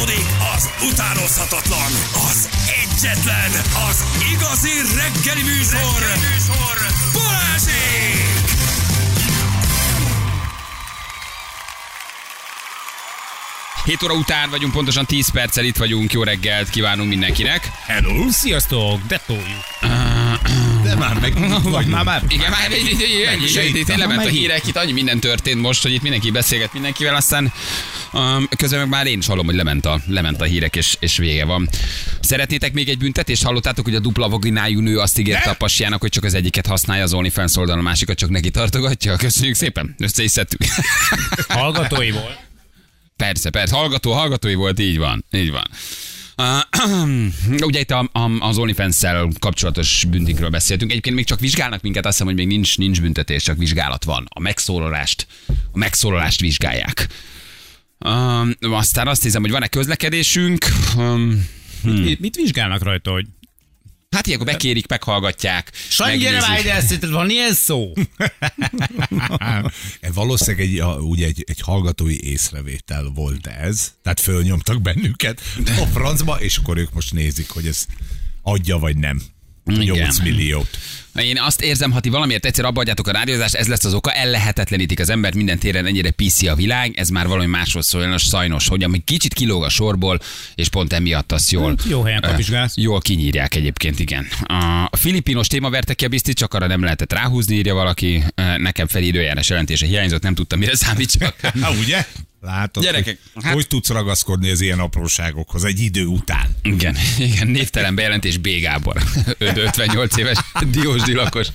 Folytatódik az utánozhatatlan, az egyetlen, az igazi reggeli műsor, reggeli műsor. Balázsék! Hét óra után vagyunk, pontosan 10 perccel itt vagyunk. Jó reggelt kívánunk mindenkinek. Hello! Sziasztok! De toljuk! De már meg Vagy már már? Igen, már ennyi, ennyi, lement a hírek, itt annyi minden történt most, hogy itt mindenki beszélget mindenkivel, aztán um, közben meg már én is hallom, hogy lement a, lement a hírek, és, és vége van. Szeretnétek még egy büntetést? Hallottátok, hogy a dupla vaginájú nő azt ígérte a pasiának, hogy csak az egyiket használja az OnlyFans oldalon, a másikat csak neki tartogatja? Köszönjük szépen, össze is szedtük. Hallgatóiból. Persze, persze, hallgató, hallgatói volt, így van, így van. Uh, ugye itt a, a, az onlyfans kapcsolatos büntikről beszéltünk. Egyébként még csak vizsgálnak minket, azt hiszem, hogy még nincs, nincs büntetés, csak vizsgálat van. A megszólalást, a megszólalást vizsgálják. Um, aztán azt hiszem, hogy van-e közlekedésünk. Um, Mit, mit vizsgálnak rajta, hogy hát ilyenkor bekérik, meghallgatják. Sanyi, gyere már ide, ezt van ilyen szó? Valószínűleg egy, ugye egy, egy hallgatói észrevétel volt ez, tehát fölnyomtak bennünket a francba, és akkor ők most nézik, hogy ez adja vagy nem. Igen. 8 milliót. Én azt érzem, ha ti valamiért egyszer abba adjátok a rádiózást, ez lesz az oka, ellehetetlenítik az embert, minden téren ennyire PC a világ, ez már valami másról szól, és sajnos, hogy ami kicsit kilóg a sorból, és pont emiatt azt jól, Jó helyen kapizsgálsz. jól kinyírják egyébként, igen. A filipinos téma verte ki a biztos, csak arra nem lehetett ráhúzni, írja valaki, nekem fel időjárás jelentése hiányzott, nem tudtam, mire számítsak. Na ugye? Látod, Gyerekek, hogy, hát- hogy tudsz ragaszkodni az ilyen apróságokhoz egy idő után. Igen, igen, névtelen bejelentés B. Gábor. Öt- 58 éves diósdi lakos.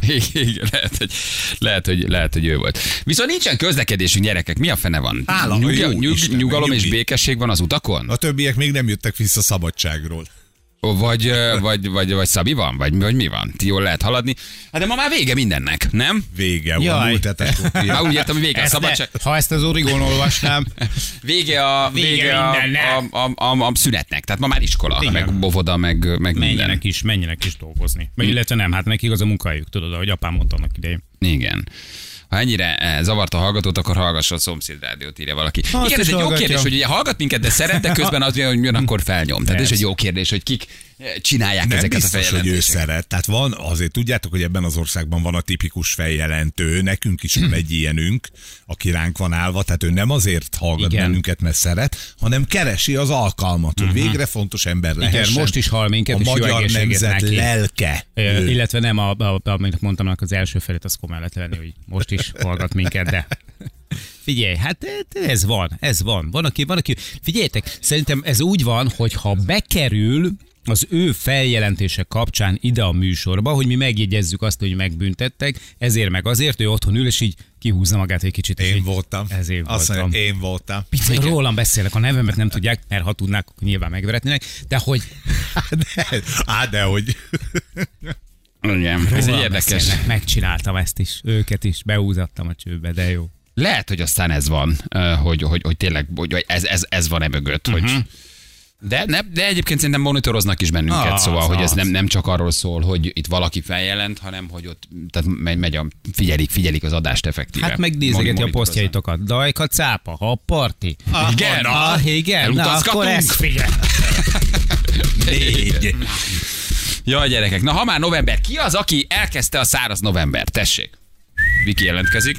Igen, lehet, hogy, lehet, hogy, lehet, hogy ő volt. Viszont nincsen közlekedésünk, gyerekek. Mi a fene van? Hála, Nyug, nyug, nyugalom és nyugi. békesség van az utakon? A többiek még nem jöttek vissza szabadságról. Vagy, vagy, vagy, vagy Szabi van? Vagy, vagy mi van? Ti jól lehet haladni? Hát de ma már vége mindennek, nem? Vége van, Jaj. múltetek Már úgy értem, hogy vége a szabadság. ne, ha ezt az Origon olvasnám, Vége a, vége, Vége a, a, a, a, a, szünetnek. Tehát ma már iskola, Igen. meg bovoda, meg, meg minden. menjenek is, menjenek is dolgozni. Vagy illetve nem, hát nekik az a munkahelyük, tudod, ahogy apám mondta annak idején. Igen. Ha ennyire eh, zavart a hallgatót, akkor hallgassa a szomszéd rádiót, írja valaki. Azt Igen, ez egy jó hallgatja. kérdés, hogy ugye hallgat minket, de szeret, de közben az, hogy jön, akkor felnyom. Tehát ez egy jó kérdés, hogy kik csinálják Nem ezeket a biztos, hogy ő feljelentéseket. szeret. Tehát van, azért tudjátok, hogy ebben az országban van a tipikus feljelentő, nekünk is van egy ilyenünk, aki ránk van állva, tehát ő nem azért hallgat Igen. bennünket, mert szeret, hanem keresi az alkalmat, hogy végre fontos ember lehessen. Igen, most is hall minket, a és magyar nemzet neki. lelke. Ő. illetve nem, a, a, amit mondtam, az első felét, az komolyan lehet venni, hogy most is hallgat minket, de Figyelj, hát ez van, ez van. Van, aki, van, aki... Figyeljetek, szerintem ez úgy van, hogy ha bekerül az ő feljelentése kapcsán ide a műsorba, hogy mi megjegyezzük azt, hogy megbüntettek, ezért meg azért, ő otthon ül, és így kihúzza magát egy kicsit. Én így, voltam. Ez én Azt voltam. mondja, én voltam. Picit rólam beszélek, a nevemet nem tudják, mert ha tudnák, akkor nyilván megveretnének, de hogy De, á, de hogy... Igen, ez egy rólam érdekes. beszélnek, megcsináltam ezt is, őket is, beúzattam a csőbe, de jó. Lehet, hogy aztán ez van, hogy, hogy, hogy tényleg hogy hogy ez, ez, ez van e mögött, hogy de, ne, de egyébként szerintem monitoroznak is bennünket, Az, szóval, hogy ez az. nem, nem csak arról szól, hogy itt valaki feljelent, hanem hogy ott tehát megy, megy a, figyelik, figyelik az adást effektíve. Hát megnézegeti a posztjaitokat. Dajka, cápa, ha parti. Igen, na, na, igen, na, akkor ezt figyelj. Négy. Ja, gyerekek, na ha már november, ki az, aki elkezdte a száraz november? Tessék. Viki jelentkezik.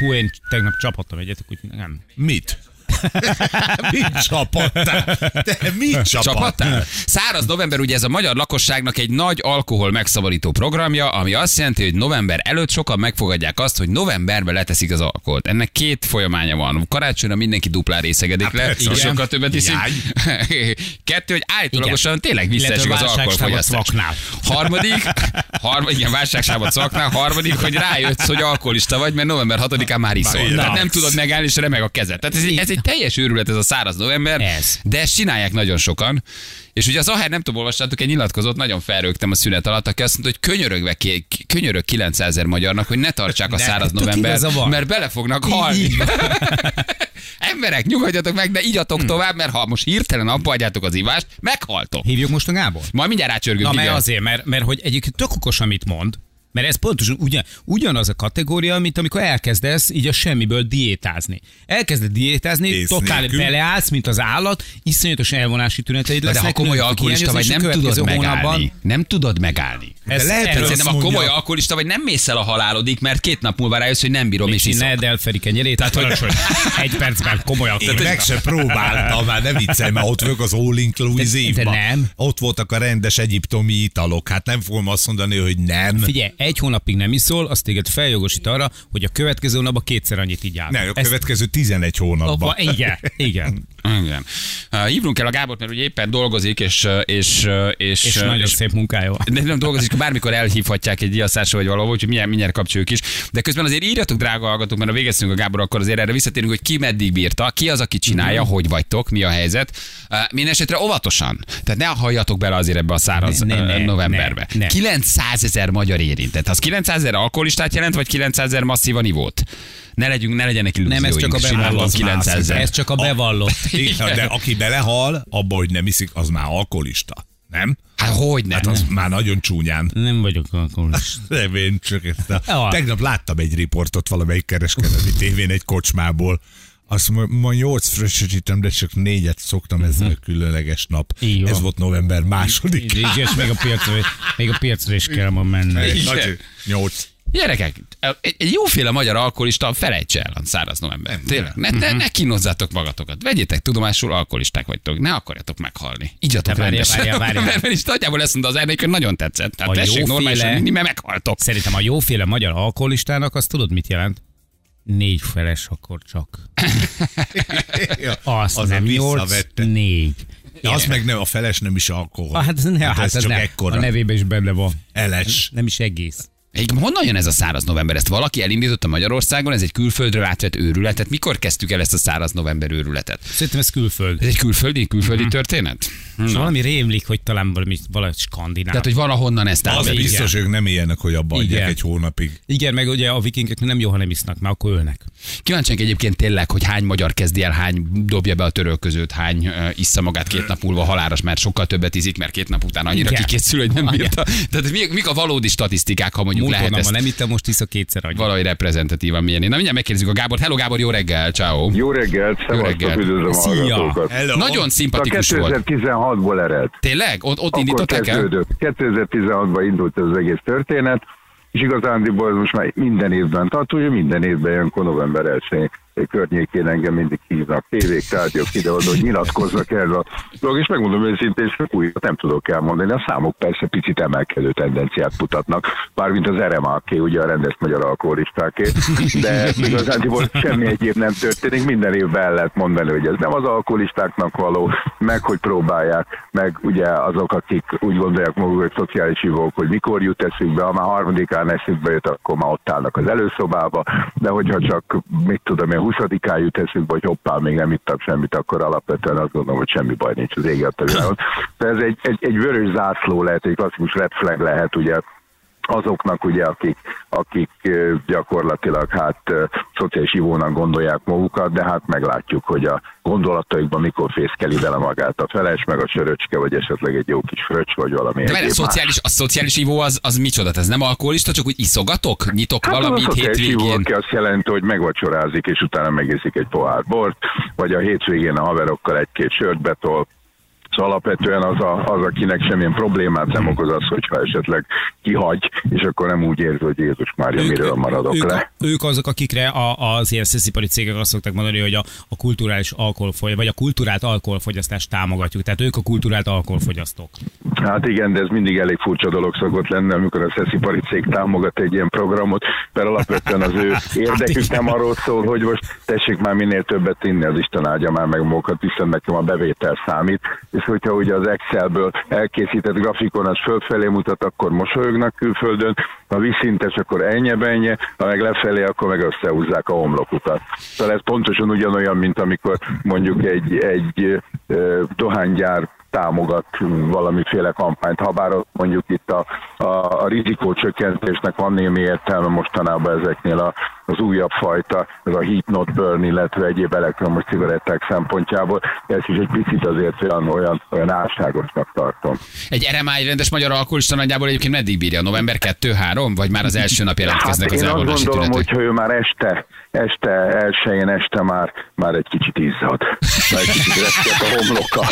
Hú, én tegnap csapattam egyet, úgyhogy nem. Mit? mit csapattál? Te mit csapattál? Száraz november ugye ez a magyar lakosságnak egy nagy alkohol megszabadító programja, ami azt jelenti, hogy november előtt sokan megfogadják azt, hogy novemberben leteszik az alkoholt. Ennek két folyamánya van. Karácsonyra mindenki duplán részegedik le, persze. és Igen. sokkal többet iszik. Kettő, hogy állítólagosan tényleg visszaesik az alkoholfogyasztás. Harmadik, harmadik, igen, válságságot szaknál. Harmadik, hogy rájössz, hogy alkoholista vagy, mert november 6-án már iszol. Tehát nem tudod megállni, és remeg a kezed. Tehát ez, ez egy teljes őrület, ez a száraz november. Ez. De ezt csinálják nagyon sokan. És ugye az Aher, nem tudom, olvastátok, egy nyilatkozót, nagyon felrögtem a szünet alatt, aki azt mondta, hogy könyörögve, ki- könyörög 900 ezer magyarnak, hogy ne tartsák a De száraz november, mert bele fognak halni. Emberek, nyugodjatok meg, de igyatok Hmm. tovább, mert ha most hirtelen abba adjátok az ivást, meghaltok. Hívjuk most a Gábor? Majd mindjárt rácsörgünk, Na, mert azért, mert, mert hogy egyébként tök okos, amit mond, Mert ez pontosan ugyan, ugyanaz a kategória, mint amikor elkezdesz így a semmiből diétázni. Elkezded diétázni, Ész totál nélkül. beleállsz, mint az állat, iszonyatos elvonási tüneteid De lesznek. ha komoly alkoholista vagy, nem tudod megállni. hónapban- Nem tudod megállni. Ez De lehet, ez- hogy Szerintem a komoly alkoholista vagy nem mész el a halálodik, mert két nap múlva rájössz, hogy nem bírom, és És iszok. ne el Feri kenyerét, tehát hogy egy percben komolyan. Én meg se próbáltam, már ne viccelj, mert ott vagyok az All Inclusive-ba. De- de nem. Ott voltak a rendes egyiptomi italok. Hát nem fogom azt mondani, hogy nem. Figyelj, egy hónapig nem iszol, az téged feljogosít arra, hogy a következő hónapban kétszer annyit így áll. Ne, a következő 11 hónapban. Igen, igen. Igen. Uh, hívnunk el a Gábort, mert ugye éppen dolgozik, és, és, és, És uh, nagyon szép munkája van. de nem dolgozik, bármikor elhívhatják egy diaszásra vagy valahol, úgyhogy mindjárt, mindjárt kapcsoljuk is. De közben azért írjatok, drága hallgatók, mert ha végeztünk a Gábor, akkor azért erre visszatérünk, hogy ki meddig bírta, ki az, aki csinálja, Mhm. hogy vagytok, mi a helyzet. Uh, Minden esetre óvatosan. Tehát ne halljatok bele azért ebbe a száraz Ne, ne, uh, ne, novemberbe. ne, ne. 900 ezer magyar érintett. Az 900 ezer alkoholistát jelent, vagy 900 ezer masszívan ivót? Ne, legyünk, ne legyenek illúzióink. Nem, ez csak a bevallott. 900 ezer. Ez csak a bevallott. Igen, de aki belehal, abba, hogy nem iszik, az már alkoholista. Nem? Hát hogy nem? Hát az már nagyon csúnyán. Nem vagyok alkoholista. Nem, én csak ezt a... Tegnap láttam egy riportot valamelyik kereskedelmi tévén egy kocsmából. Azt ma nyolc fröccsösítem, de csak négyet szoktam, ez a különleges nap. Így. Ez volt november második. Így, és még a piacra, még a piacra is kell ma menni. Igen. Nyolc. Gyerekek, egy, jóféle magyar alkoholista felejtse el a száraz november. Tényleg, ne, ne, ne kínozzátok magatokat. Vegyétek tudomásul, alkoholisták vagytok. Ne akarjatok meghalni. Igyatok várjál, rendesen. várjál, várjál. Mert is nagyjából ezt mondta az hogy nagyon tetszett. Tehát A tessék jóféle- normálisan inni, mert meghaltok. Szerintem a jóféle magyar alkoholistának azt tudod, mit jelent? Négy feles, akkor csak. Ja, Azt az nem nyolc, négy. Ja, az meg nem, a feles nem is alkohol. Hát, ne, Hát hát ez ez csak ne, ekkora. a nevében is benne van. Eles. Nem is egész. Egyébként honnan jön ez a száraz november? Ezt valaki elindította Magyarországon, ez egy külföldről átvett őrületet. Mikor kezdtük el ezt a száraz november őrületet? Szerintem ez külföld. Ez egy külföldi, külföldi Mhm. történet? És valami rémlik, hogy talán valami, valami skandináv. Tehát, hogy valahonnan ezt Az átvettük. biztos, ők nem ilyenek, hogy abba adják Igen. egy hónapig. Igen, meg ugye a vikingek nem jó, ha nem isznak, mert akkor ölnek. Kíváncsiak egyébként tényleg, hogy hány magyar kezdi el, hány dobja be a törölközőt, hány uh, issza magát két nap múlva haláros, mert sokkal többet iszik, mert két nap után annyira Igen. kikészül, hogy nem bírta. Tehát mik, mik a valódi statisztikák, ha mondjuk Múlt lehet ezt nem ittem, most iszok kétszer annyi. valahogy reprezentatívan mérni. Na mindjárt megkérdezzük a Gábor. Hello Gábor, jó reggel, ciao. Jó reggelt, szevasztok, reggelt. üdvözlöm a Szia. hallgatókat. Hello. Nagyon A szimpatikus volt. 2016-ból ered. Tényleg? Ott, ott indították el? kezdődött. 2016-ban indult ez az egész történet, és igazándiból ez most már minden évben tart, ugye minden évben ilyenkor november 1 környékén engem mindig hívnak. Tévék, rádiók ide-oda, hogy nyilatkozzak erről a dolog, és megmondom őszintén, és újat nem tudok elmondani. A számok persze picit emelkedő tendenciát mutatnak, mármint az RMAK, ugye a rendes magyar alkoholistáké, de igazándiból semmi egyéb nem történik, minden évben el lehet mondani, hogy ez nem az alkoholistáknak való, meg hogy próbálják, meg ugye azok, akik úgy gondolják maguk, hogy szociális hívók, hogy mikor jut eszükbe, ha már harmadikán eszükbe jut, akkor már ott állnak az előszobába, de hogyha csak, mit tudom én, 20-án jut eszükbe, hogy hoppá, még nem ittak semmit, akkor alapvetően azt gondolom, hogy semmi baj nincs az égi a. De ez egy, egy, egy vörös zászló lehet, egy klasszikus red flag lehet, ugye azoknak, ugye, akik, akik gyakorlatilag hát szociális ivónak gondolják magukat, de hát meglátjuk, hogy a gondolataikban mikor fészkeli vele magát a feles, meg a söröcske, vagy esetleg egy jó kis fröccs, vagy valami De a szociális, a szociális ivó az, az micsoda? Ez nem alkoholista, csak úgy iszogatok? Nyitok Hát az valamit a szociális hívó, hétvégén? aki azt jelenti, hogy megvacsorázik, és utána megiszik egy pohár bort, vagy a hétvégén a haverokkal egy-két sört betol, Szóval alapvetően az, a, az, akinek semmilyen problémát nem okoz az, hogyha esetleg kihagy, és akkor nem úgy érzi, hogy Jézus Mária, miről maradok ők, le. ők azok, akikre a, az ilyen szeszipari cégek azt szokták mondani, hogy a, a kulturális alkoholfogy, vagy a kulturált alkoholfogyasztást támogatjuk. Tehát ők a kulturált alkoholfogyasztók. Hát igen, de ez mindig elég furcsa dolog szokott lenni, amikor a szeszipari cég támogat egy ilyen programot, mert alapvetően az ő érdekük nem arról szól, hogy most tessék már minél többet inni, az Isten áldja már meg magukat, hiszen nekem a bevétel számít, és hogyha ugye az Excelből elkészített grafikon az fölfelé mutat, akkor mosolyognak külföldön, ha visszintes, akkor ennye-bennye, ha meg lefelé, akkor meg összehúzzák a homlokukat. Szóval ez pontosan ugyanolyan, mint amikor mondjuk egy, egy dohánygyár támogat valamiféle kampányt, ha bár ott mondjuk itt a, a, a rizikócsökkentésnek van némi értelme mostanában ezeknél a az újabb fajta, ez a heat not burn, illetve egyéb elektromos cigaretták szempontjából. Ez is egy picit azért olyan, olyan, olyan álságosnak tartom. Egy RMI rendes magyar alkoholista nagyjából egyébként meddig bírja? November 2-3? Vagy már az első nap jelentkeznek hát az én azt elvonási gondolom, tünetek? hogy ő már este, este elsőjén este már, már egy kicsit izzad. Már egy kicsit a homloka.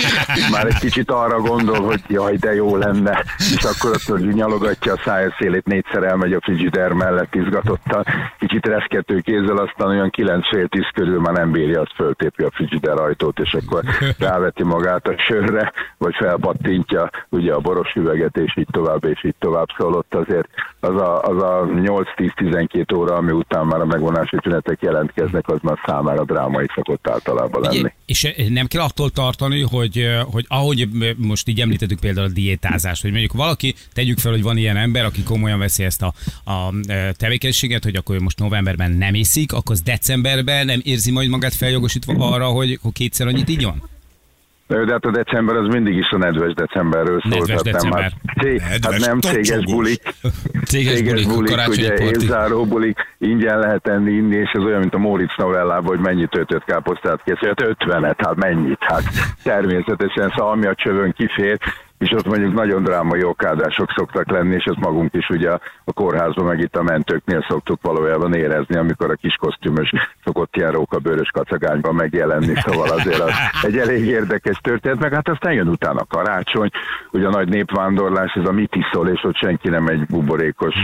Már egy kicsit arra gondol, hogy jaj, de jó lenne. És akkor ott hogy nyalogatja a szája szélét, négyszer elmegy a frigider mellett izgatottan. Kicsit reszkető kézzel, aztán olyan 9 fél tíz körül már nem bírja, azt föltépi a frigider ajtót, és akkor ráveti magát a sörre, vagy felpattintja ugye a boros üveget, és így tovább, és így tovább. Szóval ott azért az a, az a 8-10-12 óra, ami után már a megvonási tünetek jelentkeznek, az már számára drámai szokott általában lenni. Ugye, és nem kell attól tartani, hogy, hogy ahogy most így említettük például a diétázást, hogy mondjuk valaki, tegyük fel, hogy van ilyen ember, aki komolyan veszi ezt a, a tevékenységet, hogy akkor most novemberben nem iszik, akkor az decemberben nem érzi majd magát feljogosítva arra, hogy, hogy kétszer annyit igyon? De hát a december az mindig is a nedves decemberről szól. Nedves tehát nem, december. hát, cég, hát Nedves, nem céges bulik, Céges bulik, karácsonyi ugye évzáró bulik, ingyen lehet enni, inni, és ez olyan, mint a Móricz novellában, hogy mennyit töltött káposztát készült, 50-et, hát mennyit, hát természetesen szalmi a csövön kifér, és ott mondjuk nagyon drámai okádások szoktak lenni, és ezt magunk is ugye a kórházban, meg itt a mentőknél szoktuk valójában érezni, amikor a kis kosztümös szokott ilyen rókabőrös kacagányban megjelenni, szóval azért az egy elég érdekes történet, meg hát aztán jön utána a karácsony, ugye a nagy népvándorlás, ez a mit iszol, és ott senki nem egy buborékos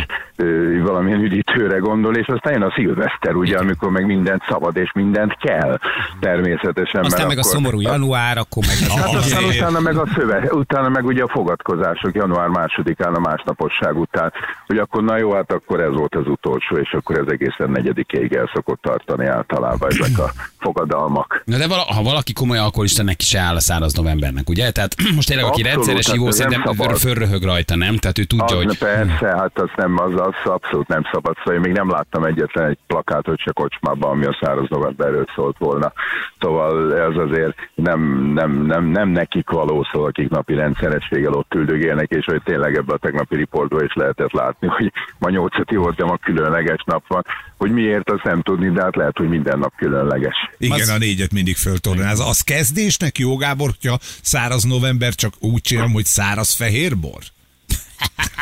valamilyen üdítőre gondol, és aztán jön a szilveszter, ugye, amikor meg mindent szabad, és mindent kell, természetesen. Aztán meg a akkor- szomorú január, akkor meg Hát aztán utána meg a szöve, utána meg ugye a fogadkozások január másodikán a másnaposság után, hogy akkor na jó, hát akkor ez volt az utolsó, és akkor ez egészen negyedikéig el szokott tartani általában ezek a fogadalmak. Na de vala, ha valaki komoly alkoholista, neki se áll a száraz novembernek, ugye? Tehát most tényleg, aki Abszolút, rendszeres hát ivó, szerintem fölröhög rajta, nem? Tehát ő tudja, Az, hogy... Persze, hát az nem, az, az abszolút nem szabad. Szóval én még nem láttam egyetlen egy plakátot se kocsmában, ami a száraz novemberről szólt volna. Szóval ez azért nem, nem, nem, nem nekik való szó, akik napi rendszerességgel ott üldögélnek, és hogy tényleg ebben a tegnapi riportban is lehetett látni, hogy ma nyolcati volt, de ma különleges nap van. Hogy miért, azt nem tudni, de hát lehet, hogy minden nap különleges. Igen, a négyet mindig föltornáz. Az kezdésnek jó, Gábor, hogyha száraz november, csak úgy csinálom, hogy száraz fehérbor?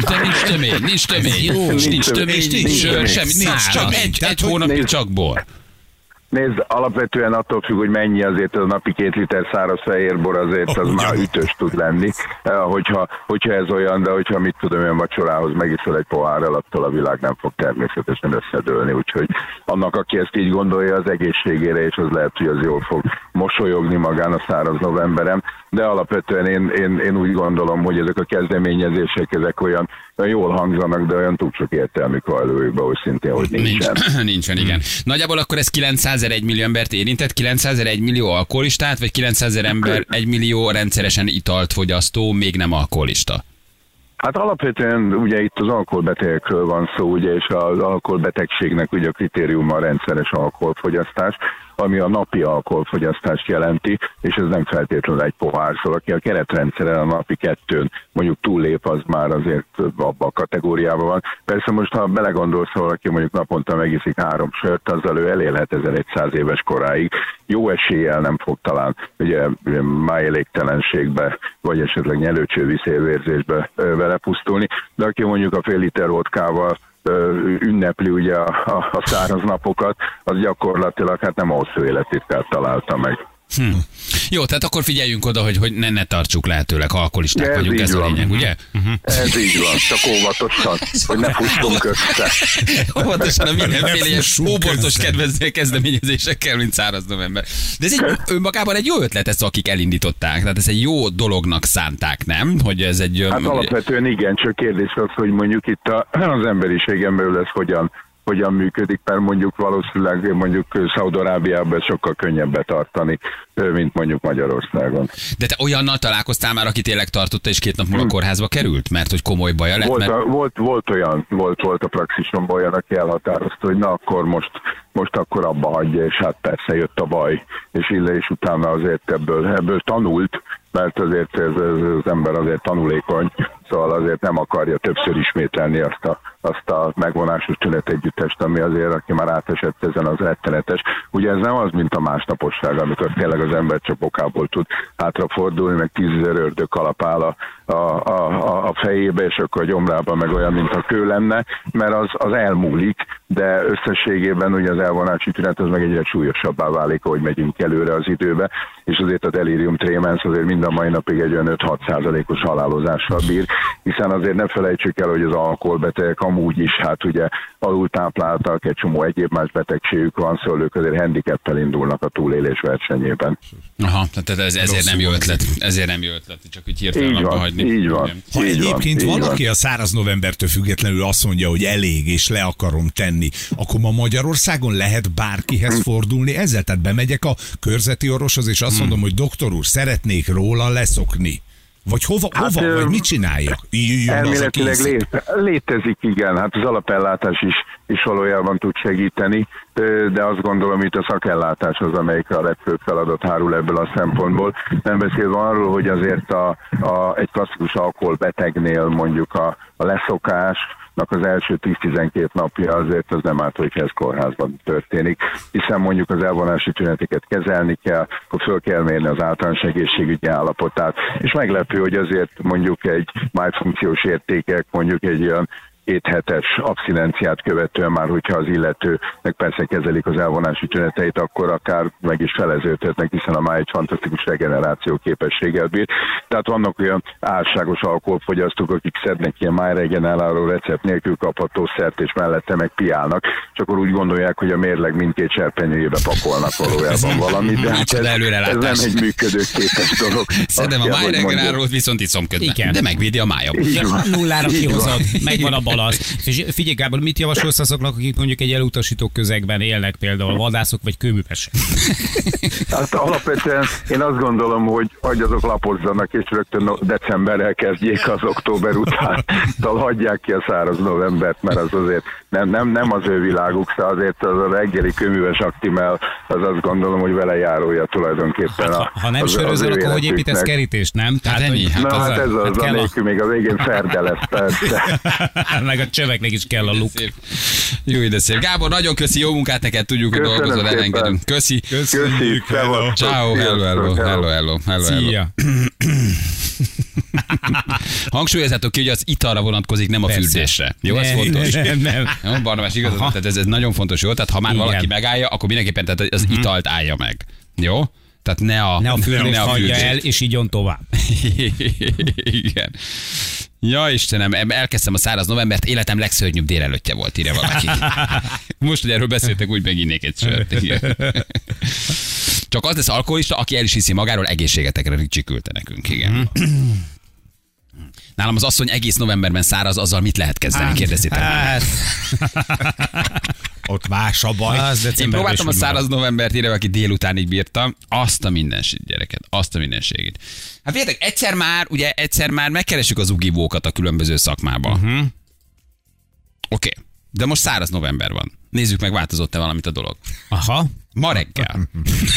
De nincs tömény, nincs tömény, Jó, nincs, nincs nincs tömény, tömény, nincs nincs sör, tömény. semmi, nincs, Száraz. csak egy, Tehát, egy hogy hónapig nézd- csak bor. Nézd, alapvetően attól függ, hogy mennyi azért a napi két liter száraz fehérbor azért az Ugyan. már ütős tud lenni, Eh, hogyha, hogyha ez olyan, de hogyha mit tudom, olyan vacsorához megiszol egy pohárral, attól a világ nem fog természetesen összedőlni, úgyhogy annak, aki ezt így gondolja az egészségére, és az lehet, hogy az jól fog mosolyogni magán a száraz novemberem, de alapvetően én, én, én úgy gondolom, hogy ezek a kezdeményezések, ezek olyan, olyan jól hangzanak, de olyan túl sok értelmük van előjükbe, hogy szintén, hogy Nincs, nincsen. nincsen, igen. Nagyjából akkor ez 900 1 millió embert érintett, 900 1 millió alkoholistát, vagy 900 ember 1 millió rendszeresen italt fogyasztó, még nem alkoholista. Hát alapvetően ugye itt az alkoholbetegekről van szó, ugye, és az alkoholbetegségnek ugye a kritériuma a rendszeres alkoholfogyasztás, ami a napi alkoholfogyasztást jelenti, és ez nem feltétlenül egy pohár, szóval aki a keretrendszeren a napi kettőn mondjuk túllép, az már azért abba a kategóriában van. Persze most, ha belegondolsz, ha valaki mondjuk naponta megiszik három sört, azzal ő elélhet 1100 éves koráig. Jó eséllyel nem fog talán ugye májéléktelenségbe, vagy esetleg nyelőcsőviszélvérzésbe ö, vele pusztulni, de aki mondjuk a fél liter vodkával ünnepli ugye a, a, a száraz napokat, az gyakorlatilag hát nem a hosszú élettitkát találta meg. Hm. Jó, tehát akkor figyeljünk oda, hogy, hogy ne, ne tartsuk lehetőleg, ha alkoholisták Ez vagyunk, ez a van. lényeg, ugye? Ez így van, csak óvatosan, hogy ne fussunk össze. Óvatosan a mindenféle ilyen óbortos kedvező kezdeményezésekkel, mint száraz november. De ez egy önmagában egy jó ötlet, ez akik elindították. Tehát ez egy jó dolognak szánták, nem? Hogy ez egy... Hát alapvetően igen, csak kérdés az, hogy mondjuk itt a, az emberiségen belül ez hogyan, hogyan működik, mert mondjuk valószínűleg mondjuk Szaudarábiában sokkal könnyebb betartani, mint mondjuk Magyarországon. De te olyannal találkoztál már, aki tényleg tartotta, és két nap múlva kórházba került? Mert hogy komoly baja lett? Volt, Mert... a, volt, volt olyan, volt, volt a praxisomban olyan, aki elhatározta, hogy na akkor most, most akkor abba hagyja, és hát persze jött a baj, és ille és utána azért ebből, ebből tanult, mert azért ez, ez, az ember azért tanulékony, Szóval azért nem akarja többször ismételni azt a, azt a megvonásos tünetegyüttest, ami azért, aki már átesett ezen az rettenetes. Ugye ez nem az, mint a másnaposság, amikor tényleg az ember csak okából tud hátrafordulni, meg tízezer ördög kalapál a, a, a, a fejébe, és akkor a gyomrában meg olyan, mint a kő lenne, mert az, az elmúlik, de összességében ugye az elvonási tünet az meg egyre súlyosabbá válik, ahogy megyünk előre az időbe, és azért a delirium tremens azért mind a mai napig egy olyan 5-6 százalékos halálozással bír, hiszen azért ne felejtsük el, hogy az alkoholbetegek amúgy is, hát ugye alultápláltak, egy csomó egyéb más betegségük van, szóval ők azért handicappel indulnak a túlélés versenyében. Aha, tehát ez, ezért nem jó ötlet. Ezért nem jó ötlet, csak úgy hirtelen Így van, hagyni. így van. Ha Így van, egyébként így van. valaki a száraz novembertől függetlenül azt mondja, hogy elég és le akarom tenni, akkor ma Magyarországon lehet bárkihez fordulni ezzel? Tehát bemegyek a körzeti orvoshoz, és azt mondom, hogy doktor úr, szeretnék róla leszokni. Vagy hova, Hát, hova vagy mit csináljak? Jöjjön Elméletileg kész. lé, létezik, igen, hát az alapellátás is, is valójában tud segíteni, de azt gondolom, itt a szakellátás az, amelyik a legfőbb feladat hárul ebből a szempontból. Nem beszélve arról, hogy azért a, a, egy klasszikus alkoholbetegnél mondjuk a, a leszokás, az első 10-12 napja azért az nem árt, hogy ez kórházban történik, hiszen mondjuk az elvonási tüneteket kezelni kell, akkor föl kell mérni az általános egészségügyi állapotát, és meglepő, hogy azért mondjuk egy májfunkciós értékek, mondjuk egy olyan két hetes abszinenciát követően már, hogyha az illető meg persze kezelik az elvonási tüneteit, akkor akár meg is feleződhetnek, hiszen a máj egy fantasztikus regeneráció képességgel bír. Tehát vannak olyan álságos alkoholfogyasztók, akik szednek ilyen májregeneráló recept nélkül kapható szert, és mellette meg piálnak, és akkor úgy gondolják, hogy a mérleg mindkét serpenyőjébe pakolnak valójában valamit, de hát ez, ez nem egy működőképes dolog. Szedem a májregenerált, viszont iszom közben. Igen. De megvédi a májam. Nullára kihozod, megvan a balasz. És figyelj Gábor, mit javasolsz azoknak, akik mondjuk egy elutasító közegben élnek, például vadászok vagy kőművesek? Hát alapvetően én azt gondolom, hogy, hogy azok lapozzanak, és rögtön decemberrel kezdjék az október után. Szóval hagyják ki a száraz novembert, mert az azért nem, nem, nem az ő világuk, szóval azért az a reggeli köműves aktimel, az azt gondolom, hogy vele járója tulajdonképpen a, Ha nem az, sörözöl, akkor hogy építesz kerítést, nem? Hát ennyi, hogy- hát Na az hát a- ez az, hát a- amelyik még a végén ferde lesz, Meg a csöveknek is kell a luk. Jó, de szép. Gábor, nagyon köszi, jó munkát neked, tudjuk, hogy Köszönöm dolgozol, elengedünk. Köszi. Köszi, szevasztok. Ciao, hello, hello, hello, hello, hello, hello. Szia. Hangsúlyozzátok ki, hogy az italra vonatkozik, nem a Persze. fürdésre. Jó, ez Nem, fontos. Nem, nem. Jó, Barnabás igazad, tehát ez, ez nagyon fontos, jó? Tehát ha már Igen. valaki megállja, akkor mindenképpen tehát az italt állja meg. Jó? Tehát ne a, Ne a fürdést ne a hagyja el, és igyon tovább. Igen. Ja, Istenem, em- elkezdtem a száraz novembert, életem legszörnyűbb délelőttje volt, írja valaki. Most, hogy erről beszéltek, úgy meginnék egy sört. Csak az lesz alkoholista, aki el is hiszi magáról, egészségetekre Ricsi küldte nekünk, igen. Nálam az asszony egész novemberben száraz, azzal mit lehet kezdeni? Kérdezzétek. Hát, Ott más a baj. az Én próbáltam a száraz novembert írni, aki délutánig bírta. Azt a mindenségét, gyereket. Azt a mindenségét. Hát figyeljetek, egyszer már, ugye egyszer már megkeressük az ugivókat a különböző szakmába. Mhm. Uh-huh. Oké. Okay. De most száraz november van. Nézzük meg, változott-e valamit a dolog. Aha. Ma reggel,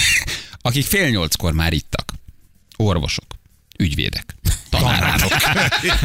akik fél nyolckor már ittak, orvosok, ügyvédek, tanárok,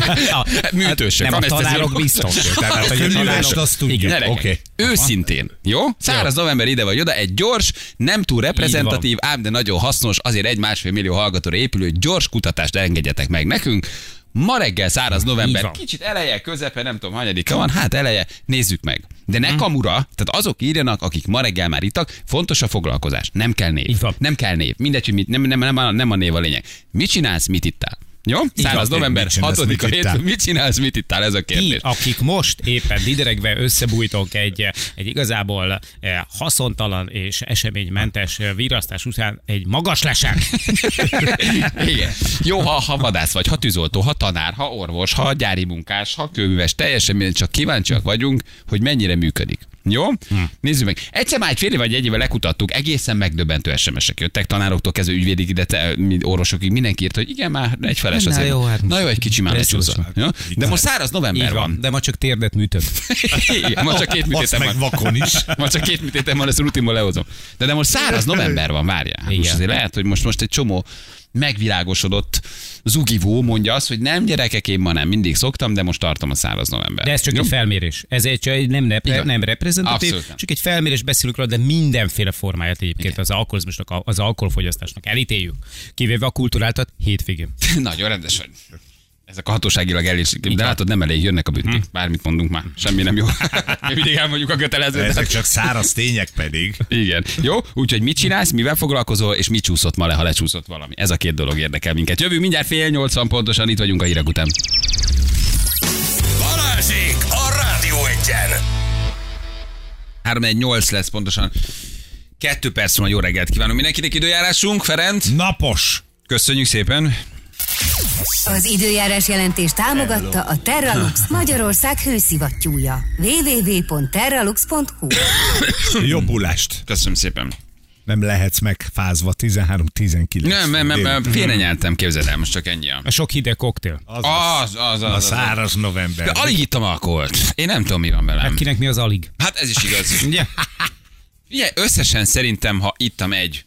műtősök, Nem, a tanárok biztos. Tehát, hogy a tanárok- azt tudjuk. Gyerekek, Oké. Őszintén, jó? Száraz november ide vagy oda, egy gyors, nem túl reprezentatív, ám de nagyon hasznos, azért egy másfél millió hallgatóra épülő gyors kutatást engedjetek meg nekünk. Ma reggel száraz november, kicsit eleje, közepe, nem tudom, hanyadika van, hát eleje, nézzük meg. De Mhm. ne kamura, tehát azok írjanak, akik ma reggel már ittak, fontos a foglalkozás, nem kell név. Nem kell név, mindegy, hogy mit, nem, nem, nem, a- nem a név a lényeg. Mit csinálsz, mit ittál? Jó? Száraz van. november, Mit csinálsz, 6 mit a ittál? hét, mit csinálsz, mit ittál, ez a Ti, kérdés. akik most éppen dideregve összebújtok egy, egy igazából eh, haszontalan és eseménymentes virasztás után egy magas lesen. Igen. Jó, ha, ha vadász vagy, ha tűzoltó, ha tanár, ha orvos, ha gyári munkás, ha kőműves, teljesen csak kíváncsiak vagyunk, hogy mennyire működik. Jó? Hm. Nézzük meg. Egyszer már egy fél év vagy egy éve lekutattuk, egészen megdöbbentő SMS-ek jöttek tanároktól kezdve ügyvédik ide, te, orvosokig, mindenki írt, hogy igen, már egy feles Na azért. jó, hát Na jó, egy kicsi már. Jó? De most száraz november van. van, de ma csak térdet műtött. Igen, ma csak két műtétem van. vakon is. Ma csak két műtétem van, ezt rutinból lehozom. De, de most száraz november van, várjál. Hát Most azért lehet, hogy most, most egy csomó megvilágosodott zugivó mondja azt, hogy nem gyerekek, én ma nem, mindig szoktam, de most tartom a száraz november. De ez csak egy felmérés. Ez egy, csak nem, Igen. nem, reprezentatív, Abszolút nem. csak egy felmérés beszélünk róla, de mindenféle formáját egyébként az alkoholizmusnak, az alkoholfogyasztásnak elítéljük. Kivéve a kulturáltat hétvégén. Nagyon rendes vagy. Ezek a hatóságilag elég, de látod, nem elég, jönnek a büntik. Bármit mondunk már, semmi nem jó. Mi mindig elmondjuk a kötelezőt. Ezek csak száraz tények pedig. Igen. Jó, úgyhogy mit csinálsz, mivel foglalkozol, és mit csúszott ma le, ha lecsúszott valami. Ez a két dolog érdekel minket. Jövünk mindjárt fél nyolcan pontosan, itt vagyunk a hírek után. Balázsék a Rádió Egyen! 3-1-8 lesz pontosan. Kettő perc van, jó reggelt kívánunk mindenkinek időjárásunk, Ferenc. Napos. Köszönjük szépen. Az időjárás jelentés támogatta a Terralux Magyarország hőszivattyúja. www.terralux.hu Jobbulást. Köszönöm szépen. Nem lehetsz megfázva 13-19. Nem, nem, nem, nem félre nyeltem, képzeld el, most csak ennyi. a- A sok hideg koktél. Az, Az, az, a az, az. száraz november. De alig ittam alkoholt. Én nem tudom, mi van velem. Hát kinek mi az alig? Hát ez is igaz. Ugye? Ugye, összesen szerintem, ha ittam egy,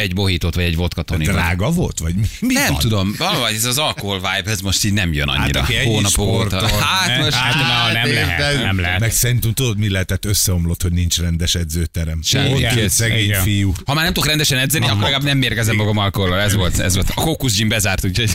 egy bohítót, vagy egy vodka tonikot. Drága volt? Vagy mi, mi Nem van? tudom, valahogy ez az alkohol vibe, ez most így nem jön annyira. aki ennyi hónapok óta. Hát most... Hát, na, nem lehet, nem lehet. Meg szerintem tudod, mi lehetett összeomlott, hogy nincs rendes edzőterem. Semmi. Szegény Igen. fiú. Ha már nem tudok rendesen edzeni, akkor legalább nem mérgezem magam alkohollal. Ez volt, ez volt. A Kókusz Gym bezárt, úgyhogy...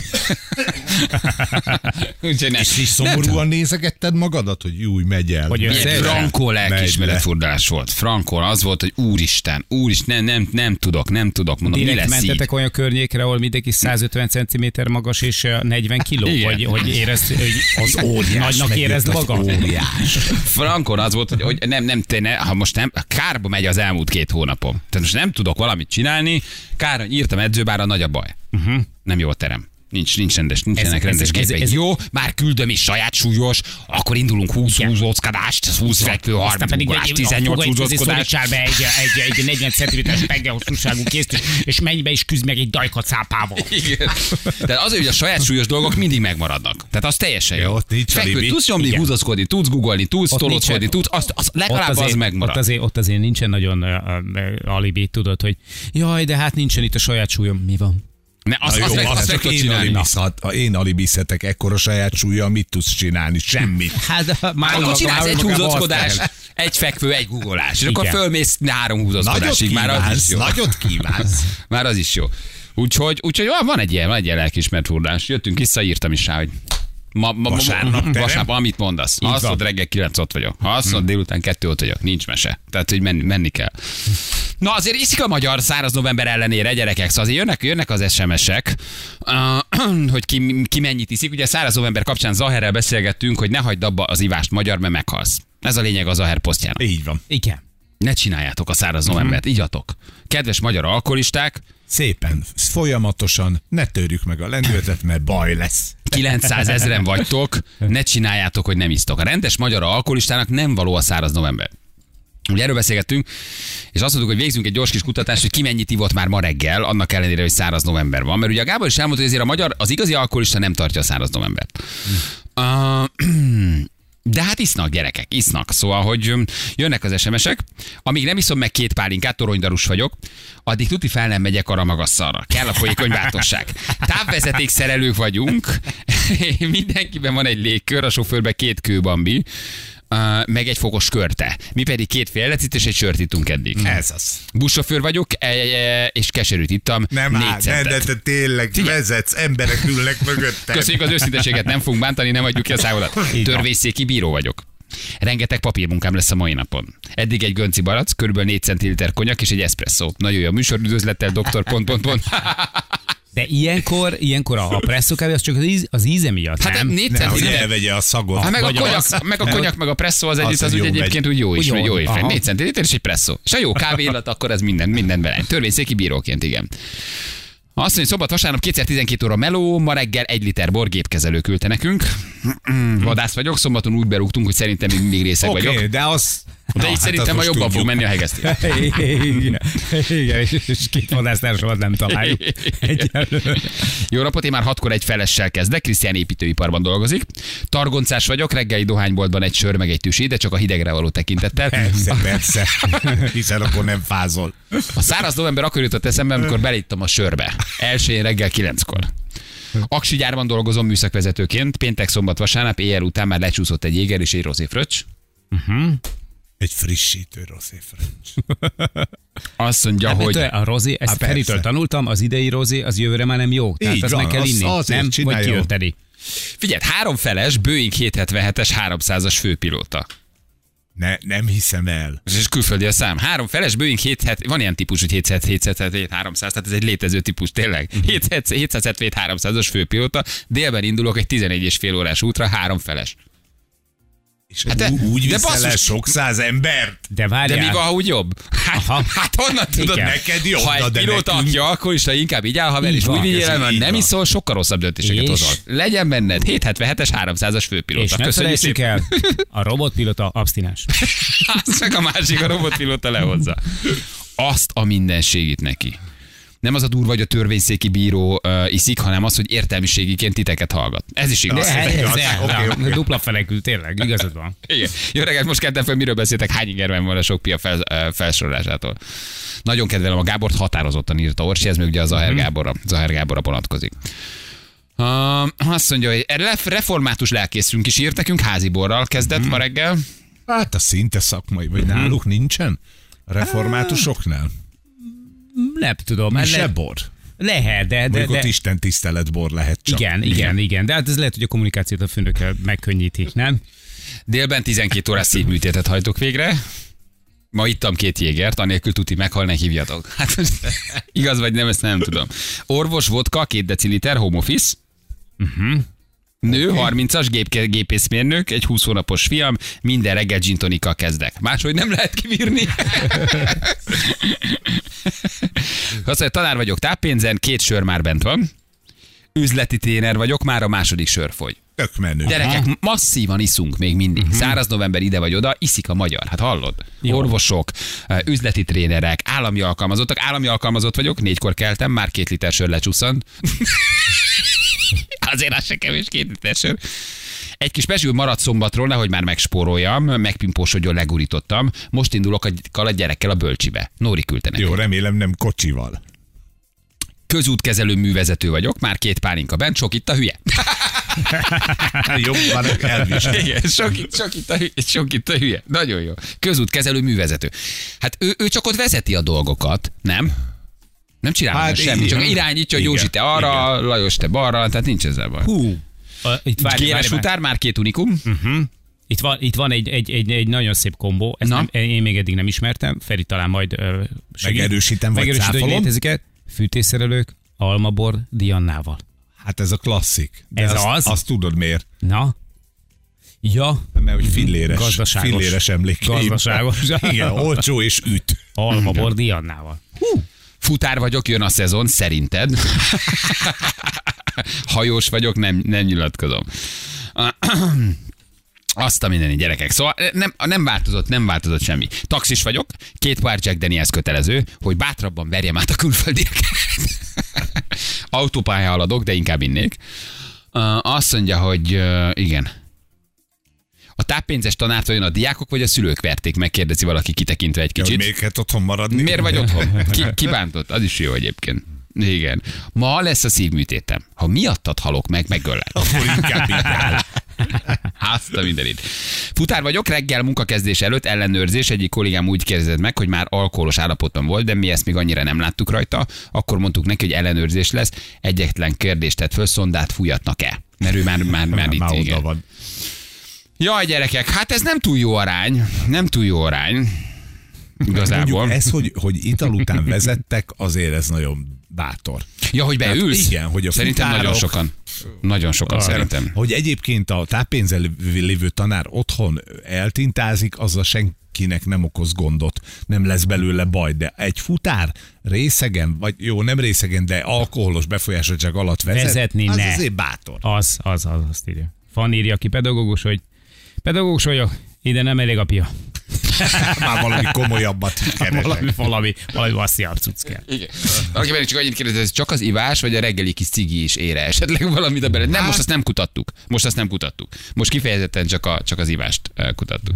úgyhogy nem. És is szomorúan nézegetted magadat, hogy új, megy el. Hogy frankó Megy lelkiismeretfurdalás volt. Frankó az volt, hogy úristen, úristen, nem, nem, nem tudok, nem tudok, mondom, mi Direkt lesz így? mentetek olyan környékre, ahol mindenki 150 cm magas és ö, 40 kiló, Igen. hogy, hogy érezd, hogy az óriás nagynak érezd magad. óriás. Frankon az volt, hogy, hogy nem, nem, te ne, ha most nem, kárba megy az elmúlt két hónapom. Tehát most nem tudok valamit csinálni, kár, írtam edzőbára, nagy a baj. Uh-huh. Nem jó a terem. Nincs, nincs rendes, nincsenek Ez- ez- rendes ez- képeid. ez- Jó, már küldöm is saját súlyos, akkor indulunk 20 Igen. húzózkodást, 20 fekvő, 30 ugrás, 18 húzózkodás. Szorítsál be egy, egy, egy 40 cm-es penggehosszúságú készt, és menj be és küzd meg egy dajkat cápával. Igen. Tehát azért, hogy a saját súlyos dolgok mindig megmaradnak. Tehát az teljesen jó. Ja, ott nincs Fekvő, tudsz nyomni, húzaszkodni, tudsz googolni, tudsz tolóckodni, tudsz, azt, az, legalább ott az azért, megmarad. Ott azért, ott azért nincsen nagyon uh, uh, alibi, tudod, hogy jaj, de hát nincsen itt a saját súlyom. Mi van? Ne, az, Na az, jó, meg, azt azt meg tudod én csinálni. alibizhat, ha én alibizhetek ekkora saját súlya, mit tudsz csinálni? Semmit. Hát már Akkor csinálsz egy azt kell. egy fekvő, egy googolás. És akkor fölmész három húzózkodásig. Már az is jó. nagyot kívánsz. Már az is jó. Úgyhogy, úgyhogy van, van egy ilyen, van egy ilyen lelkismert furdás. Jöttünk vissza, írtam is rá, hogy ma, ma, Vasárnap terem? vasárnap, amit mondasz. Ha azt mondod, reggel 9 ott vagyok. Ha azt mondod, délután 2 ott vagyok. Nincs mese. Tehát, hogy menni, menni kell. Na azért iszik a magyar száraz november ellenére, gyerekek. Szóval azért jönnek, jönnek az SMS-ek, uh, hogy ki, ki mennyit iszik. Ugye száraz november kapcsán Zaherrel beszélgettünk, hogy ne hagyd abba az ivást magyar, mert meghalsz. Ez a lényeg az Zaher posztjának. Így van. Igen. Ne csináljátok a száraz novembert, igyatok. Kedves magyar alkoholisták, Szépen, folyamatosan, ne törjük meg a lendületet, mert baj lesz. 900 ezeren vagytok, ne csináljátok, hogy nem isztok. A rendes magyar alkoholistának nem való a száraz november. Ugye erről beszélgettünk, és azt mondtuk, hogy végzünk egy gyors kis kutatást, hogy ki mennyit ivott már ma reggel, annak ellenére, hogy száraz november van. Mert ugye a Gábor is elmondta, hogy azért a magyar, az igazi alkoholista nem tartja a száraz novembert. Uh, de hát isznak gyerekek, isznak. Szóval, hogy jönnek az SMS-ek, amíg nem iszom meg két pálinkát, toronydarus vagyok, addig tuti fel nem megyek arra magasszalra. Kell a folyékony bátorság. Távvezeték szerelők vagyunk, mindenkiben van egy légkör, a sofőrben két kőbambi, meg egy fokos körte. Mi pedig két féllecit és egy sört ittunk eddig. Ez az. Buszsofőr vagyok, e- e- és keserűt ittam. Nem áll, ne, de te tényleg Figyelj. vezetsz, emberek ülnek mögötted. Köszönjük az őszinteséget, nem fogunk bántani, nem adjuk ki a számodat. Törvészéki bíró vagyok. Rengeteg papírmunkám lesz a mai napon. Eddig egy gönci barac, körülbelül 4 centiliter konyak és egy espresszó. Nagyon jó a műsor, üdvözlettel, doktor, pont, pont, pont. De ilyenkor, ilyenkor a, a presszókávé az csak az, íz, az íze miatt, Hát nem? 4 Ne, hogy elvegye a szagot. Hát meg a, konyak, az. meg a konyak, meg a presszó az együtt, az, az úgy egyébként úgy jó is, jó jó, éjfél. 4 centiliter és egy presszó. És a jó kávé illat, akkor ez minden, minden bele. Törvényszéki bíróként, igen. Azt mondja, hogy szombat vasárnap 2012 óra meló, ma reggel egy liter bor gépkezelő küldte nekünk. Vadász vagyok, szombaton úgy berúgtunk, hogy szerintem még mindig részeg Oké, vagyok. de az... De Na, így hát szerintem most jobban fog tudjuk. menni a hegesztés. Igen, igen, és- két vadásztársamat nem találjuk. Egyelőre. Jó napot, én már hatkor egy felessel kezdek, Krisztián építőiparban dolgozik. Targoncás vagyok, reggeli dohányboltban egy sör meg egy tüsi, de csak a hidegre való tekintettel. Persze, persze. Hiszen akkor nem fázol. A száraz november akkor jutott eszembe, amikor belittem a sörbe. Elsőjén reggel kilenckor. Aksi gyárban dolgozom műszakvezetőként, péntek, szombat, vasárnap, éjjel után már lecsúszott egy jéger és egy rozé fröccs. Egy frissítő rossz fröccs. Azt mondja, Hát, hogy... A rozi, ezt Hát Feritől tanultam, az idei rozi, az jövőre már nem jó. Tehát Így azt van, meg kell azt- inni. azért nem? Vagy kiölteni. Figyelj, három feles Boeing 777-es 300-as főpilóta. Ne, nem hiszem el. És külföldi a szám. Három feles Boeing 770, van ilyen típus, hogy 777, 300, tehát ez egy létező típus, tényleg. 777, 300-as főpilóta, délben indulok egy 11 és fél órás útra, három feles. És Hát hát de- de, úgy de basszus- sok száz embert. De De várjál. mi van, ha úgy jobb? Hát, Aha. hát honnan tudod? Igen. Neked jobb, ha egy de pilóta, nekünk- aki alkoholista, inkább így áll, Így és van. úgy vigyél mert nem iszol, sokkal rosszabb döntéseket És- hozol. Legyen benned 777-es 300-as főpilóta. És Köszönjük szépen. el, a robotpilota abstinens. Azt meg a másik, a robotpilóta lehozza. Azt a mindenségit neki. Nem az a durva, hogy a törvényszéki bíró uh, iszik, hanem az, hogy értelmiségiként titeket hallgat. Ez is igaz. De ez, ez, igaz. ez, Oké, oké. dupla felekül, tényleg, igazad van. Igen. Jó reggelt, most keltem fel, miről beszéltek, hány ingerben van a sok pia fel, ö, felsorolásától. Nagyon kedvelem a Gábort, határozottan írta Orsi, ez még ugye a Zahár Gáborra, Zahár Gáborra vonatkozik. Uh, azt mondja, hogy re- református lelkészünk is írt nekünk, háziborral kezdett ma reggel. Hát a szinte szakmai, vagy náluk nincsen? A reformátusoknál? Nem tudom. Mi se bor? Lehet, de, de, Mondjuk ott de Isten tisztelet bor lehet csak. igen, igen, igen, de hát ez lehet, hogy a kommunikációt a főnökkel megkönnyíti, nem? Délben 12 órás szívműtétet hajtok végre. Ma ittam két jégert, anélkül tuti meghalni, hívjatok. Hát igaz vagy nem, ezt nem tudom. Orvos, vodka, két deciliter, home office. Uh-huh. Nő, 30-as, gép, gépészmérnök, egy 20 hónapos fiam, minden reggel gin tonikkal kezdek. Máshogy nem lehet kibírni. Azt mondja, tanár vagyok táppénzen, két sör már bent van. Üzleti tréner vagyok, már a második sör fogy. Tök menő. Gyerekek, masszívan iszunk még mindig. Mhm. Száraz november ide vagy oda, iszik a magyar. Hát hallod? Jó. Orvosok, eh, üzleti trénerek, állami alkalmazottak. Állami alkalmazott vagyok, négykor keltem, már két liter sör lecsusszant. Azért az se kevés, két liter sör. Egy kis pesgő maradt szombatról, nehogy már megspóroljam, megpimpósodjon, legurítottam. Most indulok a, a gyerekkel a bölcsibe. Nóri küldte nekem. Jó, remélem nem kocsival. Közútkezelő művezető vagyok, már két pálinka bent, sok itt a hülye. Jobb van elvisel. Igen, sok, itt- sok, itt a, hülye- sok itt a hülye. Nagyon jó. Közútkezelő művezető. Hát ő, ő csak ott vezeti a dolgokat, nem? Nem csinál Hát semmi, igen. csak irányítja, hogy Józsi, te arra, igen. Lajos, te balra, tehát nincs ezzel baj. Hú. A, itt, várj, Géres várj, várj. utár, már két unikum. Itt van, itt van egy, egy, egy, egy nagyon szép kombó, ezt Na. nem, én még eddig nem ismertem, Feri talán majd ö, segít. Megerősítem, vagy Megerősítem, hogy létezik-e. Fűtésszerelők, almabor, Diannával. Hát ez a klasszik. De Ez azt, az? Azt tudod miért? Na? Ja, Mert hogy filléres, Gazdaságos. filléres emlékeim. Gazdaságos. Igen, olcsó és üt. almabor Diannával. Futár vagyok, jön a szezon, szerinted? Hajós vagyok, nem, nem nyilatkozom. Azt a mindenit, gyerekek. Szóval nem, nem változott, nem változott semmi. Taxis vagyok, két pár Jack Daniels kötelező, hogy bátrabban verjem át a külföldieket. Autópálya haladok, de inkább innék. Azt mondja, hogy igen. A táppénzes tanárt vajon a diákok vagy a szülők verték, megkérdezi valaki kitekintve egy Ja, kicsit. miért kellett otthon maradni? Miért vagy otthon? Ki, ki bántott? Az is jó egyébként. Igen. Ma lesz a szívműtétem. Ha miattad halok meg, megöllek. Akkor inkább áll. Azt a mindenit. Futár vagyok, reggel munkakezdés előtt ellenőrzés. Egyik kollégám úgy kérdezett meg, hogy már alkoholos állapotban volt, de mi ezt még annyira nem láttuk rajta. Akkor mondtuk neki, hogy ellenőrzés lesz. Egyetlen kérdést tett föl, szondát fújatnak-e? Mert ő már, már, már itt Már igen. van. Jaj, gyerekek, hát ez nem túl jó arány. Nem túl jó arány. Igazából. Mondjuk ez, hogy, hogy ital után vezettek, azért ez nagyon bátor. Ja, hogy beülsz? Hát igen, hogy a Szerintem futárok- nagyon sokan. Nagyon sokan szerintem. Hogy egyébként a táppénzzel lévő tanár otthon eltintázik, azzal senkinek nem okoz gondot, nem lesz belőle baj, de egy futár részegen, vagy jó, nem részegen, de alkoholos befolyásoltság alatt vezet, Vezetni az ne. azért bátor. Az, az, az, azt írja. Fan írja ki pedagógus, hogy pedagógus vagyok, ide nem elég apja. Már valami komolyabbat keresek. Valami, valami, valami vassziabb cucc kell. Igen. Valaki pedig csak annyit kérdez, ez csak az ivás, vagy a reggeli kis cigi is ére esetleg valamit a bele. Nem, most azt nem kutattuk. Most azt nem kutattuk. Most kifejezetten csak, a, csak az ivást kutattuk.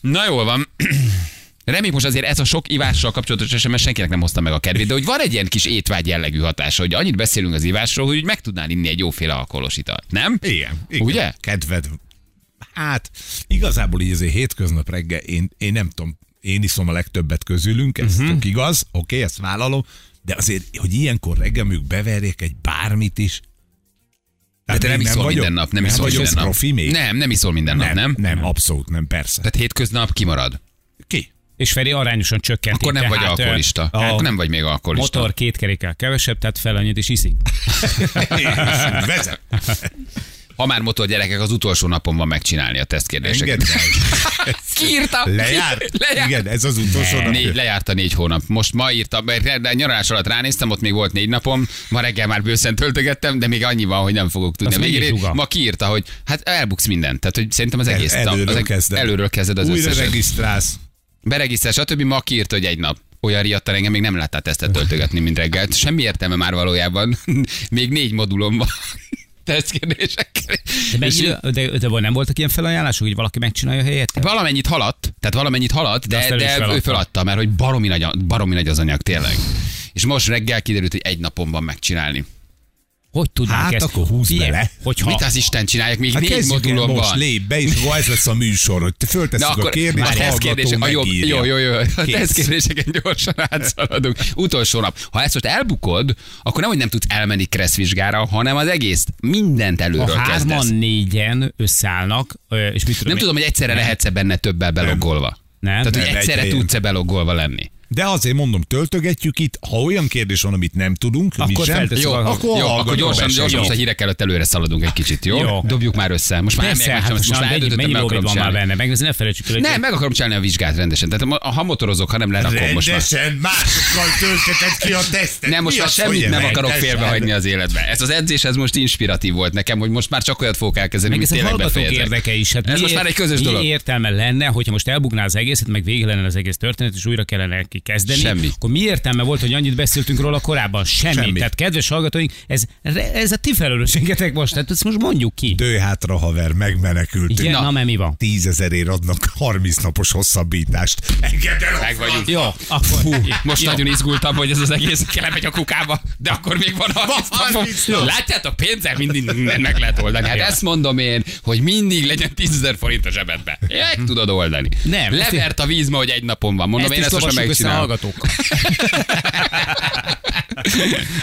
Na jól van. Reméljük most azért ez a sok ivással kapcsolatos SMS senkinek nem hozta meg a kedvét, de hogy van egy ilyen kis étvágy jellegű hatása, hogy annyit beszélünk az ivásról, hogy meg tudnál inni egy jóféle alkoholos italt, nem? Igen, igen. Ugye? Kedved. Hát, igazából így azért hétköznap reggel, én, én nem tudom, én iszom a legtöbbet közülünk, ez uh-huh. tök igaz, oké, okay, ezt vállalom, de azért, hogy ilyenkor reggel mondjuk beverjek egy bármit is, De te nem még iszol vagyok- minden nap, nem iszol vagyok minden nap. profi még? Nem, nem iszol minden nap, nem, nem? nem, abszolút nem, persze. Tehát hétköznap kimarad. Ki? És Feri arányosan csökkenti. Akkor nem vagy tehát, ö, alkoholista. a Akkor nem vagy még alkoholista. Motor két kerékkel kevesebb, tehát fel annyit is iszik. Vezet. Ha már motor gyerekek, az utolsó napon van megcsinálni a tesztkérdéseket. Engedd el. Kiírta. Lejár? Lejár. Igen, ez az utolsó nap. Négy, lejárt a négy hónap. Most ma írtam, de nyaralás alatt ránéztem, ott még volt négy napom, ma reggel már bőszen töltögettem, de még annyi van, hogy nem fogok tudni. Zsuga? ma kiírta, hogy hát elbuksz mindent. Tehát, hogy szerintem az egész. El, előről az, eg- kezded. Előről kezded az Újra összeset. regisztrálsz. Beregisztrál, stb. Ma kiírta, hogy egy nap. Olyan riadtan engem még nem láttál tesztet töltögetni, mint reggel. Semmi értelme már valójában. még négy modulom van. Tesztkérdésekkel. De, És mennyi, de, de, nem voltak ilyen felajánlások, hogy valaki megcsinálja helyette? Valamennyit haladt, tehát valamennyit haladt, De de, de ő feladta. feladta, mert hogy baromi nagy, baromi nagy az anyag tényleg. És most reggel kiderült, hogy egy napon van megcsinálni. Hogy tudnánk Hát ezt? akkor húzd Figyelj, bele. Hogyha, Mit az Isten csinálják? Még Hát négy modulom most, van. lép be, és ez lesz a műsor, hogy föltesszük a kérdést, a a tesztkérdések, hallgató a jó, megírja. jó, jó, jó, a Kész. tesztkérdéseken gyorsan átszaladunk. Utolsó nap. Ha ezt most elbukod, akkor nem, hogy nem tudsz elmenni kresszvizsgára, hanem az egész mindent ha előről hárman, kezdesz. négyen összeállnak, és mit tudom Nem én- tudom, hogy egyszerre lehetsz-e benne többel beloggolva. Nem. Tehát, hogy egyszerre tudsz-e beloggolva lenni. De azért mondom, töltögetjük itt, ha olyan kérdés van, amit nem tudunk, mi Akkor sem, Jó, a- akkor, jó, akkor gyorsan, gyorsan most a hírek előtt előre szaladunk egy kicsit, jó? Jó. Dobjuk már össze. Most már Persze, meg, hát most, már mennyi, eldöntöttem, mennyi meg lóvid akarom van már benne, meg ne felejtsük el, Nem, meg akarom csinálni a vizsgát rendesen. Tehát ha- ha motorozok, ha nem lerakom most már. Rendesen másokkal tölteted ki a tesztet. Nem, most Mi már semmit nem akarok félbehagyni az életbe. Ez az edzés, ez most inspiratív volt nekem, hogy most már csak olyat fogok elkezdeni, Meg mint ez a tényleg befejezek. érdeke is. Hát Ez mi most már egy közös mi dolog. értelme lenne, hogyha most elbugnál az egészet, meg vége lenne az egész történet, és újra kellene neki kezdeni. Semmi. Akkor mi értelme volt, hogy annyit beszéltünk róla korábban? Semmi. Semmi. Tehát kedves hallgatóink, ez, ez a ti felelősségetek most, tehát ezt most mondjuk ki. Dőj hátra, haver, megmenekültünk. Igen, na, na mert mi van? Tízezerért adnak 30 napos hosszabbítást. Engedd el Meg vagyunk. Jó, akkor Hú, most jó. nagyon izgultam, hogy ez az egész kelemegy a kukába, de akkor még van 30 Van napom. 30 nap. Látjátok, pénzzel mindig meg lehet oldani. Hát Ja. ezt mondom én, hogy mindig legyen 10 ezer forint a zsebedbe. Meg tudod oldani. Nem, Levert a víz ma, hogy egy napon van. Mondom, Ezt én ezt most a hallgatókkal.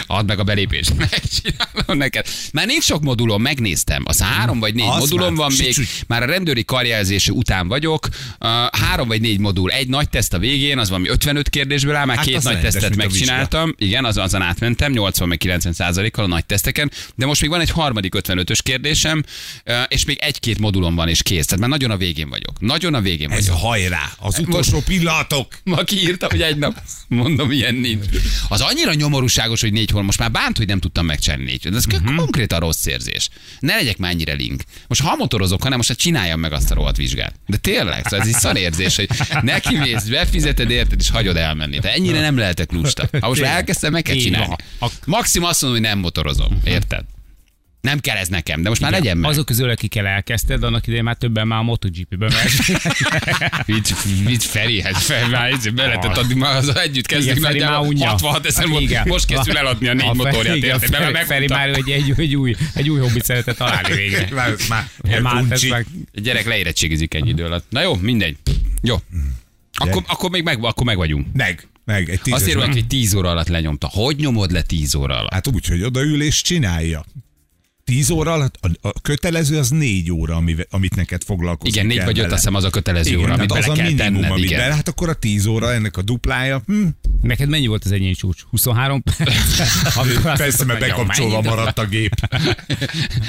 Add meg a belépést. Megcsinálom neked. Már nincs sok modulom, megnéztem. Az három vagy négy Az modulom már van még. Már a rendőri karjelzése után vagyok. Uh, három vagy négy modul. Egy nagy teszt a végén, az valami 55 kérdésből áll. Már Hát két nagy tesztet megcsináltam. Igen, az, azon átmentem, 80 meg 90 százalékkal a nagy teszteken. De most még van egy harmadik 55-ös kérdésem, uh, és még egy-két modulom van, és kész. Tehát már nagyon a végén vagyok. Nagyon a végén Ez vagyok. hajrá, az utolsó pillanatok. Ma kiírta, hogy egy nap. Mondom, ilyen nincs. Az annyira nyomorúságos, hogy négy hónap. Most már bánt, hogy nem tudtam megcsinálni négy. Ez uh-huh. konkrétan rossz érzés. Ne legyek már ennyire link. Most ha motorozok, hanem most hát csináljam meg azt a rohadt vizsgát. De tényleg, szóval ez egy szar érzés, hogy nekimész, befizeted érted, és hagyod elmenni. De ennyire nem lehetek lusta. Ha most már elkezdtem, meg kell csinálni. Maximum azt mondom, hogy nem motorozom. Érted? Nem kell ez nekem, de most már legyen meg. Azok közül, akikkel elkezdted, annak idején már többen már a MotoGP-ben Mit, mit Feri, hát Feri, már ez be lehetett adni, már az együtt kezdjük Igen, nagyjából unja. 66 ezer volt, igen. most kezdül eladni a négy A motorját, igen, Feri, Feri már egy, egy, egy, új, egy új hobbit szeretett találni végre. Már, már, Már, A gyerek leérettségizik ennyi idő alatt. Na jó, mindegy. Jó. Akkor, akkor, még meg, akkor meg vagyunk. Meg, meg, egy tízes. írják, hogy 10 óra alatt lenyomta. Hogy nyomod le 10 óra alatt? Hát úgy, hogy odaül és csinálja. Tíz óra alatt, a, a kötelező az négy óra, ami, amit neked foglalkozni Igen, négy kell vagy öt, vele. azt hiszem az a kötelező Igen, óra, amit bele az a kell minimum, tenned. amit Igen. bele, hát akkor a tíz óra, ennek a duplája. Hm, neked mennyi volt az egyéni csúcs? 23 perc? Persze, mert bekapcsolva maradt a gép.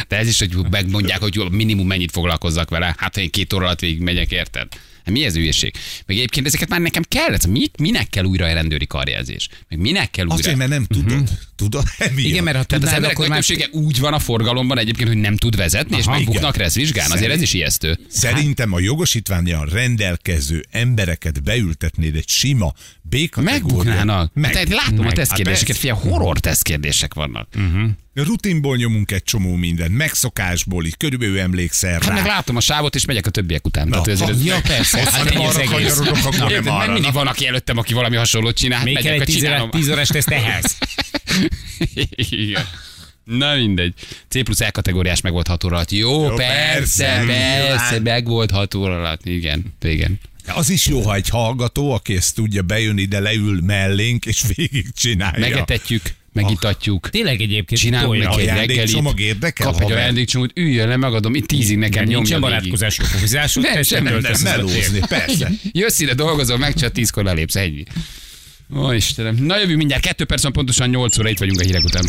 De ez is, hogy megmondják, hogy jó, minimum mennyit foglalkozzak vele. Hát, ha én két óra alatt végig megyek, érted? Hát mi ez a hülyeség? Meg egyébként ezeket már nekem kellett. Mi, minek kell újra a rendőri karjelzés? Meg minek kell újra? Azért, mert nem tudod. Tudod? Emiatt. Igen, mert ha az tudnád, emberek akkor már... úgy van a forgalomban egyébként, hogy nem tud vezetni, és Aha, megbuknak igen. resz vizsgán. Azért ez is ijesztő. Szerintem a jogosítványjal rendelkező embereket beültetnéd egy sima B Megbuknának. Meg, Meg, látom meg. a Hát tesztkérdéseket, persze. figyelj, horror tesztkérdések vannak. Rutinból nyomunk egy csomó mindent, megszokásból, így körülbelül emlékszel Hát meg rá. látom a sávot, és megyek a többiek után. Tehát ezért ez... Ja, persze. Ha Hát az arra egész. kanyarodok, akkor nem meg arra. mindig van, aki előttem, aki valami hasonlót csinál. Még hát kell egy hogy tíz, csinálom. óra- tíz órás teszt ehhez. Igen. Na mindegy. C plusz E kategóriás meg volt 6 óra alatt. Jó, Jó, persze, persze, persze, meg volt 6 óra alatt. Igen, igen. Az is jó, ha egy hallgató, aki ezt tudja bejön ide, leül mellénk, és végig csinálja. Megetetjük, megitatjuk. Tényleg egyébként Csinálunk neki egy reggelit. érdekel, Kap egy ajándékcsomót, üljön le, megadom, itt tízig nekem nyomja nincsen barátkozás, jópofizásod, Nem, semmi, nem, Nem melózni, persze. Jössz ide, dolgozol, meg csak tízkor lelépsz, ennyi. Ó, Istenem. Na jövünk mindjárt, kettő perc van pontosan 8 óra, itt vagyunk a hírek után.